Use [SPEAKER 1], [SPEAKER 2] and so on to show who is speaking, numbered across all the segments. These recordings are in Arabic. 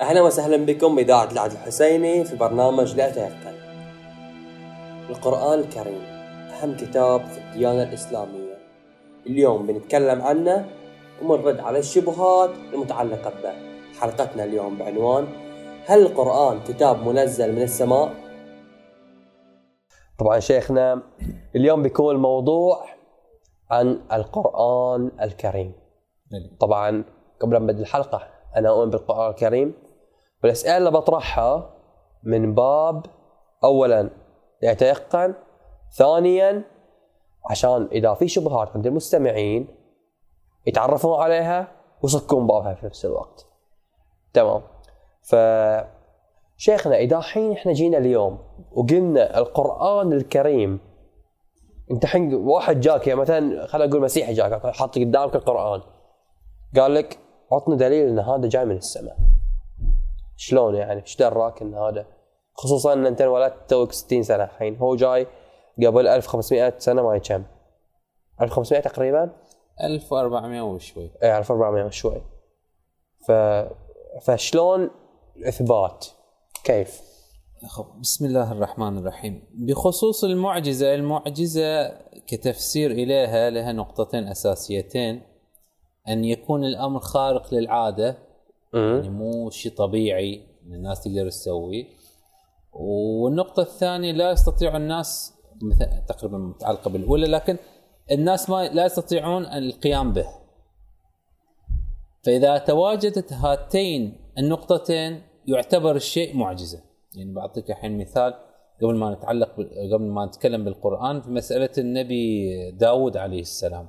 [SPEAKER 1] أهلا وسهلا بكم بإذاعة العهد الحسيني في برنامج لا تيقن القرآن الكريم أهم كتاب في الديانة الإسلامية. اليوم بنتكلم عنه ومنرد على الشبهات المتعلقة به. حلقتنا اليوم بعنوان هل القرآن كتاب منزل من السماء؟ طبعا شيخنا اليوم بيكون الموضوع عن القرآن الكريم. طبعا قبل ما نبدأ الحلقة أنا أؤمن بالقرآن الكريم. والأسئلة اللي بطرحها من باب أولا لأتيقن ثانيا عشان إذا في شبهات عند المستمعين يتعرفون عليها ويصكون بابها في نفس الوقت. تمام. ف شيخنا إذا حين إحنا جينا اليوم وقلنا القرآن الكريم أنت حين واحد جاك يعني مثلا خلينا نقول مسيحي جاك حاط قدامك القرآن قال لك عطنا دليل إن هذا جاي من السماء. شلون يعني؟ إيش دراك إن هذا. خصوصا إن أنت انولدت توك 60 سنة الحين. هو جاي قبل 1500 سنة ما كم؟ 1500 تقريبا؟
[SPEAKER 2] 1400 وشوي.
[SPEAKER 1] اي 1400 وشوي. ف فشلون الاثبات كيف؟
[SPEAKER 2] بسم الله الرحمن الرحيم. بخصوص المعجزة المعجزة كتفسير إليها لها نقطتين أساسيتين. أن يكون الأمر خارق للعادة يعني مو شيء طبيعي إن الناس تقدر تسويه والنقطة الثانية لا يستطيع الناس تقريبا متعلقة بالأولى لكن الناس ما لا يستطيعون القيام به. فإذا تواجدت هاتين النقطتين يعتبر الشيء معجزة. يعني بعطيك الحين مثال قبل ما نتعلق قبل ما نتكلم بالقرآن في مسألة النبي داود عليه السلام.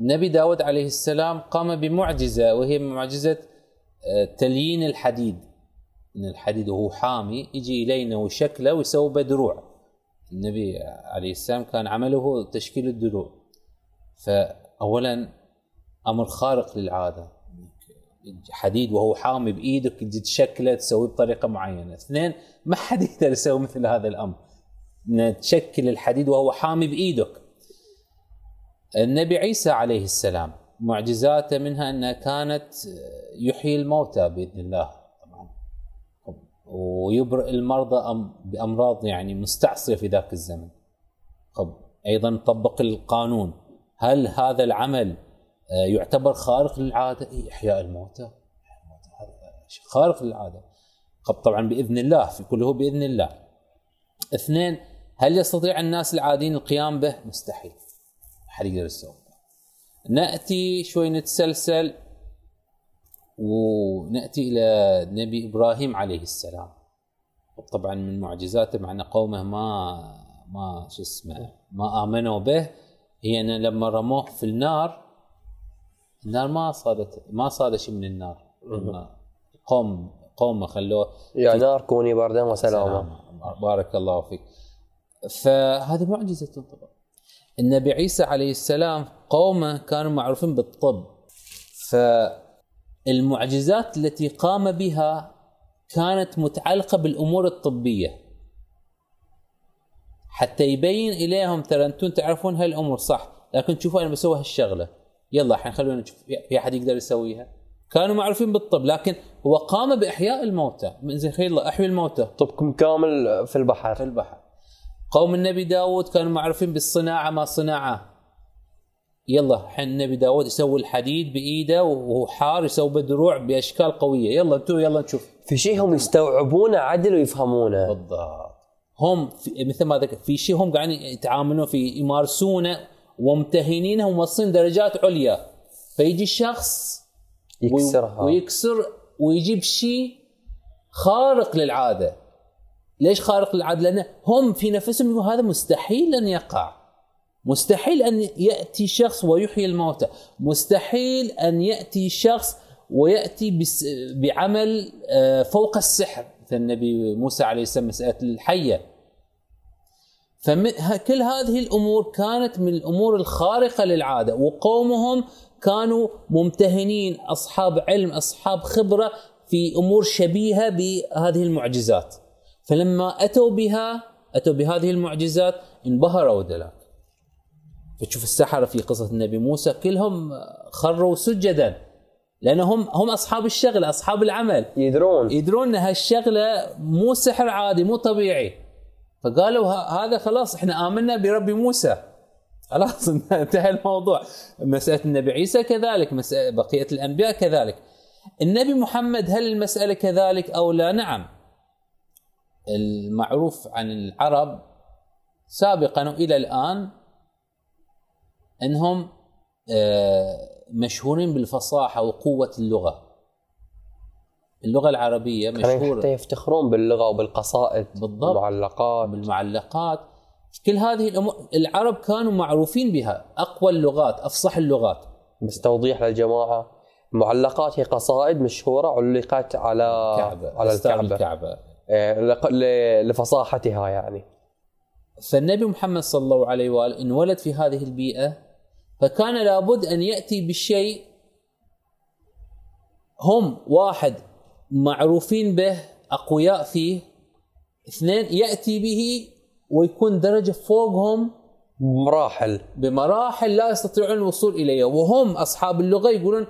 [SPEAKER 2] النبي داود عليه السلام قام بمعجزة وهي معجزة آه، تليين الحديد. من الحديد وهو حامي يجي إلينا وشكله ويسوي به دروع. النبي عليه السلام كان عمله تشكيل الدروع. فأولا أمر خارق للعادة. حديد وهو حامي بإيدك تشكله تسويه بطريقة معينة، اثنين ما حد يقدر يسوي مثل هذا الأمر. إن تشكل الحديد وهو حامي بإيدك. النبي عيسى عليه السلام معجزاته منها أنها كانت يحيي الموتى بإذن الله. طبعا. ويبرئ المرضى بأمراض يعني مستعصية في ذاك الزمن. طب أيضا طبق القانون. هل هذا العمل آه، يعتبر خارق للعادة؟ إحياء الموتى. خارق للعادة. طبعا بإذن الله في كله بإذن الله. اثنين هل يستطيع الناس العاديين القيام به؟ مستحيل. يقدر يسوي. نأتي شوي نتسلسل ونأتي إلى نبي إبراهيم عليه السلام. طبعا من معجزاته مع أن قومه ما ما شو اسمه ما آمنوا به. هي أن لما رموه في النار النار ما صادت ما صاد شيء من النار. قوم قوم خلوه
[SPEAKER 1] يا نار كوني بردا وسلاما
[SPEAKER 2] بارك الله فيك. فهذه معجزة طبعا. النبي عيسى عليه السلام قومه كانوا معروفين بالطب. فالمعجزات التي قام بها كانت متعلقة بالأمور الطبية. حتى يبين إليهم ترى أنتم تعرفون هالأمور صح. لكن شوفوا أنا بسوي هالشغلة. يلا الحين خلونا نشوف في أحد يقدر يسويها. كانوا معروفين بالطب لكن هو قام بإحياء الموتى. زين يلا احيي الموتى.
[SPEAKER 1] طبكم كامل في البحر.
[SPEAKER 2] في البحر. قوم النبي داود كانوا معروفين بالصناعة ما صناعة؟ يلا الحين النبي داود يسوي الحديد بإيده وهو حار يسوي بدروع بأشكال قوية. يلا أنتم يلا نشوف.
[SPEAKER 1] في شيء هم يستوعبونه عدل ويفهمونه.
[SPEAKER 2] بالضبط. هم في مثل ما ذكرت في شيء هم قاعدين يتعاملون فيه يمارسونه وممتهنينها وموصلين درجات عليا. فيجي الشخص
[SPEAKER 1] يكسرها.
[SPEAKER 2] ويكسر ويجيب شيء خارق للعادة. ليش خارق للعاده؟ لأن هم في نفسهم هذا مستحيل أن يقع. مستحيل أن يأتي شخص ويحيي الموتى. مستحيل أن يأتي شخص ويأتي بعمل آه، فوق السحر. مثل النبي موسى عليه السلام مساله الحية. فكل هذه الأمور كانت من الأمور الخارقة للعادة. وقومهم كانوا ممتهنين. أصحاب علم أصحاب خبرة في أمور شبيهة بهذه المعجزات. فلما أتوا بها أتوا بهذه المعجزات انبهروا دلاك فتشوف السحرة في قصة النبي موسى كلهم خروا سجدا لأنهم هم أصحاب الشغله أصحاب العمل.
[SPEAKER 1] يدرون.
[SPEAKER 2] يدرون إن هالشغلة مو سحر عادي مو طبيعي. فقالوا هذا خلاص إحنا آمنا بربي موسى. خلاص انتهى الموضوع. مسألة النبي عيسى كذلك مسألة بقية الأنبياء كذلك. النبي محمد هل المسألة كذلك أو لا؟ نعم. المعروف عن العرب سابقا والى الآن إنهم آه، مشهورين بالفصاحة وقوة اللغة. اللغة العربية
[SPEAKER 1] كانوا حتى
[SPEAKER 2] مشهوره
[SPEAKER 1] يفتخرون باللغة وبالقصائد
[SPEAKER 2] بالضبط.
[SPEAKER 1] المعلقات
[SPEAKER 2] بالمعلقات. كل هذه الأمور العرب كانوا معروفين بها. أقوى اللغات أفصح اللغات.
[SPEAKER 1] بس توضيح للجماعة المعلقات هي قصائد مشهورة علقت على
[SPEAKER 2] كعبة.
[SPEAKER 1] على
[SPEAKER 2] أستار الكعبة.
[SPEAKER 1] ل- لفصاحتها يعني.
[SPEAKER 2] فالنبي محمد صلى الله عليه وآله انولد في هذه البيئة فكان لابد أن يأتي بالشيء هم واحد معروفين به أقوياء فيه اثنين يأتي به ويكون درجة فوقهم
[SPEAKER 1] مراحل.
[SPEAKER 2] بمراحل لا يستطيعون الوصول إليها. وهم أصحاب اللغة يقولون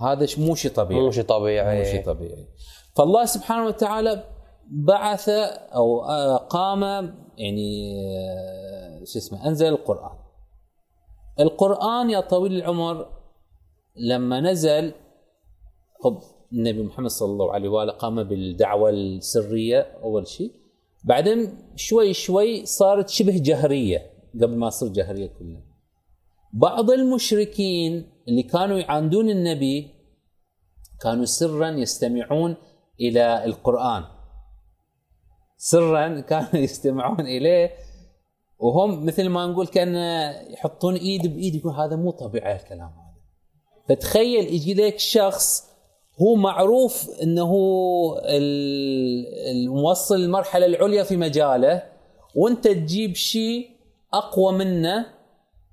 [SPEAKER 2] هذا مو شيء طبيعي.
[SPEAKER 1] مو شيء طبيعي.
[SPEAKER 2] مو شيء طبيعي. فالله سبحانه وتعالى بعث أو آه، قام يعني آه، شو اسمه أنزل القرآن. القرآن يا طويل العمر لما نزل خب النبي محمد صلى الله عليه وآله قام بالدعوة السرية أول شيء. بعدين شوي شوي صارت شبه جهرية قبل ما تصير جهرية كلها. بعض المشركين اللي كانوا يعاندون النبي كانوا سرا يستمعون إلى القرآن. سرا كانوا يستمعون إليه وهم مثل ما نقول كأن يحطون إيد بإيد يقول هذا مو طبيعي الكلام هذا. فتخيل يجي لك شخص هو معروف إنه ال- الموصل المرحله العليا في مجاله وأنت تجيب شيء أقوى منه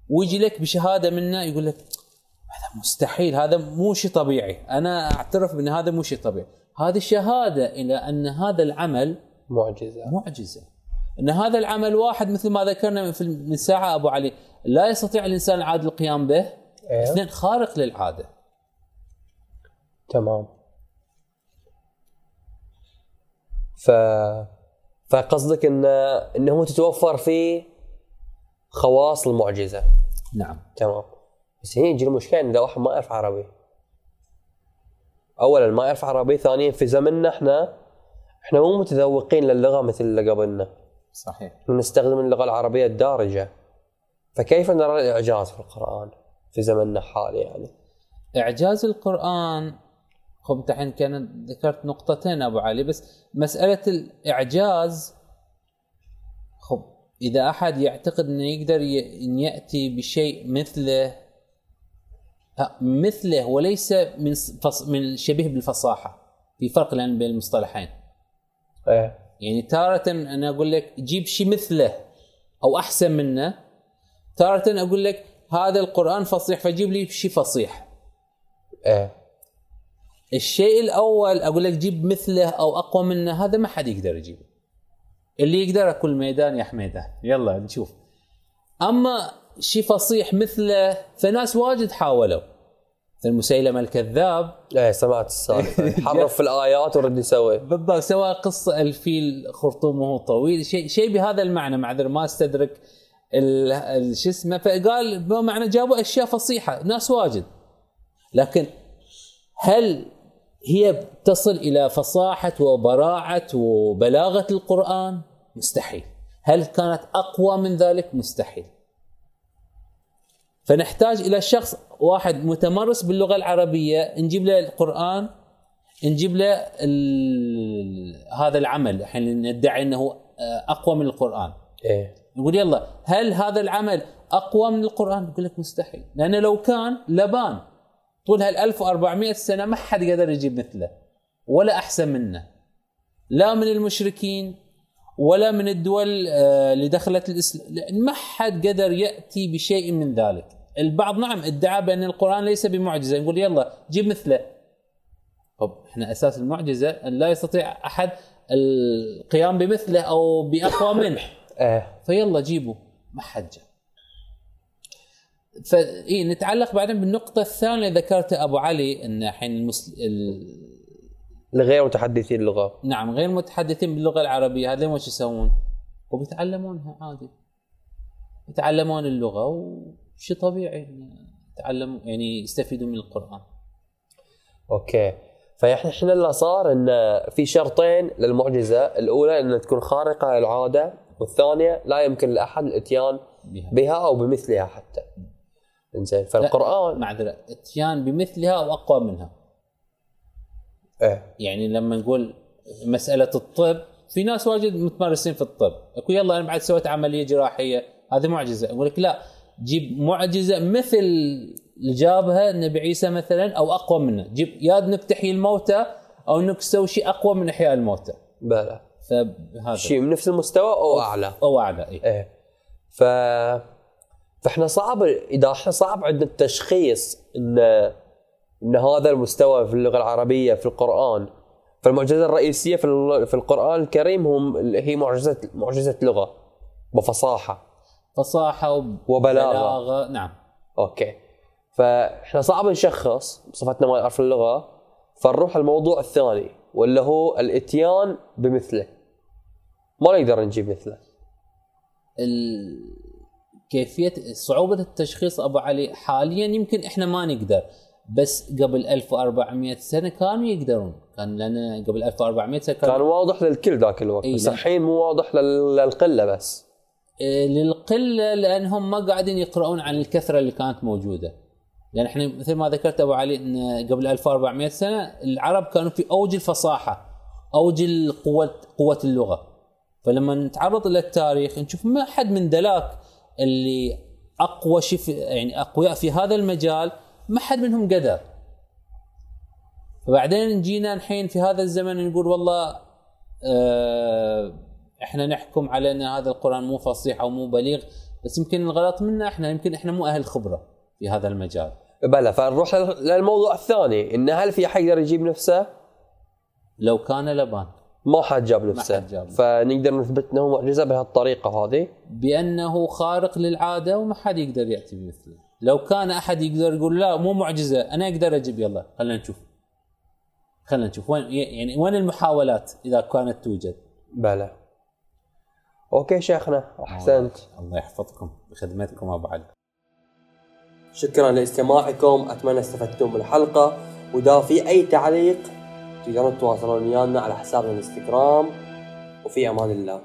[SPEAKER 2] ويجي لك بشهادة منه يقول لك هذا مستحيل هذا مو شيء طبيعي. أنا أعترف بأن هذا مو شيء طبيعي. هذه شهاده إلى أن هذا العمل
[SPEAKER 1] معجزة.
[SPEAKER 2] معجزة. إن هذا العمل واحد مثل ما ذكرنا في من ساعة أبو علي. لا يستطيع الإنسان العادي القيام به.
[SPEAKER 1] إيه.
[SPEAKER 2] اثنين خارق للعادة.
[SPEAKER 1] تمام. ف فقصدك ان إنه تتوفر فيه خواص المعجزة.
[SPEAKER 2] نعم.
[SPEAKER 1] تمام. بس هنا يجي المشكلة إن إذا واحد ما يعرف عربي. اولا ما يعرف عربي. ثانيا في زمننا إحنا إحنا مو متذوقين للغة مثل اللي قبلنا.
[SPEAKER 2] صحيح.
[SPEAKER 1] نستخدم اللغة العربية الدارجة. فكيف نرى الإعجاز في القرآن في زمننا الحالي يعني؟
[SPEAKER 2] إعجاز القرآن خب الحين كانت ذكرت نقطتين أبو علي بس مسألة الإعجاز خب إذا أحد يعتقد إنه يقدر إن يأتي بشيء مثله مثله وليس من فص من شبيه بالفصاحة في فرق الان بين المصطلحين.
[SPEAKER 1] إيه.
[SPEAKER 2] يعني تارة أنا أقول لك جيب شيء مثله أو أحسن منه. تارة أقول لك هذا القرآن فصيح فجيب لي شيء فصيح.
[SPEAKER 1] إيه.
[SPEAKER 2] الشيء الأول أقول لك جيب مثله أو أقوى منه هذا ما حد يقدر يجيبه. اللي يقدر كل ميدان يا حميدة. يلا نشوف. أما شيء فصيح مثله فناس واجد حاولوا. مثل مسيلمه الكذاب
[SPEAKER 1] إيه سمعت السالفة يحرف في الآيات ورد يسوي
[SPEAKER 2] بالضبط سواء قصة الفيل خرطومه طويل شيء شيء بهذا المعنى معذر ما أستدرك شو اسمه فقال بمعنى جابوا أشياء فصيحة ناس واجد لكن هل هي تصل إلى فصاحة وبراعة وبلاغة القرآن؟ مستحيل. هل كانت أقوى من ذلك؟ مستحيل. فنحتاج إلى شخص واحد متمرس باللغة العربية نجيب له القرآن نجيب له هذا العمل الحين ندعي إنه آه، أقوى من القرآن.
[SPEAKER 1] إيه
[SPEAKER 2] نقول يلا هل هذا العمل أقوى من القرآن؟ يقول لك مستحيل، لأنه لو كان لبان طول هال 1400 سنة ما حد قدر يجيب مثله ولا أحسن منه. لا من المشركين ولا من الدول آه، اللي دخلت الاسلام، لأن ما حد قدر يأتي بشيء من ذلك. البعض نعم ادعى بأن القرآن ليس بمعجزة، نقول يلا جيب مثله. طب إحنا أساس المعجزة أن لا يستطيع أحد القيام بمثله أو بأقوى منه.
[SPEAKER 1] إيه
[SPEAKER 2] فيلا جيبوا ما حد جاب فاي نتعلق بعدين بالنقطة الثانية ذكرتها أبو علي أن الحين المسل...
[SPEAKER 1] لغير متحدثي اللغة
[SPEAKER 2] نعم غير متحدثين باللغة العربية هذول وش يسوون؟ وبيتعلمونها عادي. يتعلمون اللغة وشيء طبيعي يتعلموا يعني يستفيدوا من القرآن.
[SPEAKER 1] أوكي. فاحنا إحنا اللي صار إن في شرطين للمعجزة. الأولى انها تكون خارقة للعاده والثانية لا يمكن لأحد الإتيان
[SPEAKER 2] بها,
[SPEAKER 1] بها أو بمثلها حتى. إنزين فالقران
[SPEAKER 2] معذرة إتيان بمثلها أو أقوى منها.
[SPEAKER 1] إيه.
[SPEAKER 2] يعني لما نقول مسألة الطب في ناس واجد متمارسين في الطب. يقول يلا أنا بعد سويت عملية جراحية. هذه معجزة. أقول لك لا جيب معجزة مثل اللي جابها النبي عيسى مثلا أو أقوى منه. جيب يا إنك تحيي الموتى أو إنك تسوي شيء أقوى من إحياء الموتى.
[SPEAKER 1] بلى.
[SPEAKER 2] فهذا.
[SPEAKER 1] شيء من نفس المستوى أو أعلى.
[SPEAKER 2] أو أعلى اي
[SPEAKER 1] إيه. ف فإحنا صعب إذا إحنا صعب عندنا التشخيص إن إن هذا المستوى في اللغة العربية في القرآن فالمعجزه الرئيسية في ال- في القرآن الكريم هم هي معجزة معجزة لغة وفصاحه
[SPEAKER 2] فصاحة
[SPEAKER 1] وبلاغة.
[SPEAKER 2] وبلاغه نعم.
[SPEAKER 1] أوكي. فإحنا صعب نشخص بصفتنا ما نعرف اللغة فنروح الموضوع الثاني واللي هو الإتيان بمثله. ما نقدر نجيب مثله.
[SPEAKER 2] ال... كيفية صعوبة التشخيص أبو علي حاليا يمكن إحنا ما نقدر. بس قبل 1400 سنة كانوا يقدرون. كان لنا قبل 1400 سنة كان
[SPEAKER 1] كان واضح للكل ذاك الوقت
[SPEAKER 2] إي
[SPEAKER 1] بس. الحين مو واضح لل- للقلة بس.
[SPEAKER 2] آه، للقلة لأنهم ما قاعدين يقرؤون عن الكثرة اللي كانت موجودة. لأن إحنا مثل ما ذكرت أبو علي إن قبل 1400 سنة العرب كانوا في أوج الفصاحة أوج القوة قوة اللغة. فلما نتعرض إلى التاريخ نشوف ما حد من ذلاك اللي أقوى شيء في- يعني أقوياء في هذا المجال ما حد منهم قدر. فبعدين جينا الحين في هذا الزمن نقول والله آه إحنا نحكم على ان هذا القرآن مو فصيح أو مو بليغ بس يمكن الغلط منا إحنا يمكن إحنا مو أهل خبرة في هذا المجال.
[SPEAKER 1] بلى فنروح لل- للموضوع الثاني إن هل في حد يقدر يجيب نفسه؟
[SPEAKER 2] لو كان لبان.
[SPEAKER 1] ما حد جاب نفسه.
[SPEAKER 2] حد جاب.
[SPEAKER 1] فنقدر نثبت إنه معجزة بهالطريقة هذه؟
[SPEAKER 2] بأنه خارق للعادة وما حد يقدر يأتي بمثله. لو كان أحد يقدر يقول لا مو معجزة أنا أقدر أجيب يلا خلينا نشوف. خلينا نشوف. وين يعني وين المحاولات إذا كانت توجد؟
[SPEAKER 1] بلى. أوكي شيخنا أحسنت.
[SPEAKER 2] الله يحفظكم بخدمتكم أبو علي.
[SPEAKER 1] شكرا لاستماعكم أتمنى استفدتم من الحلقة. وإذا في أي تعليق تقدرون تتواصلون ويانا على حسابنا الإنستغرام. وفي أمان الله.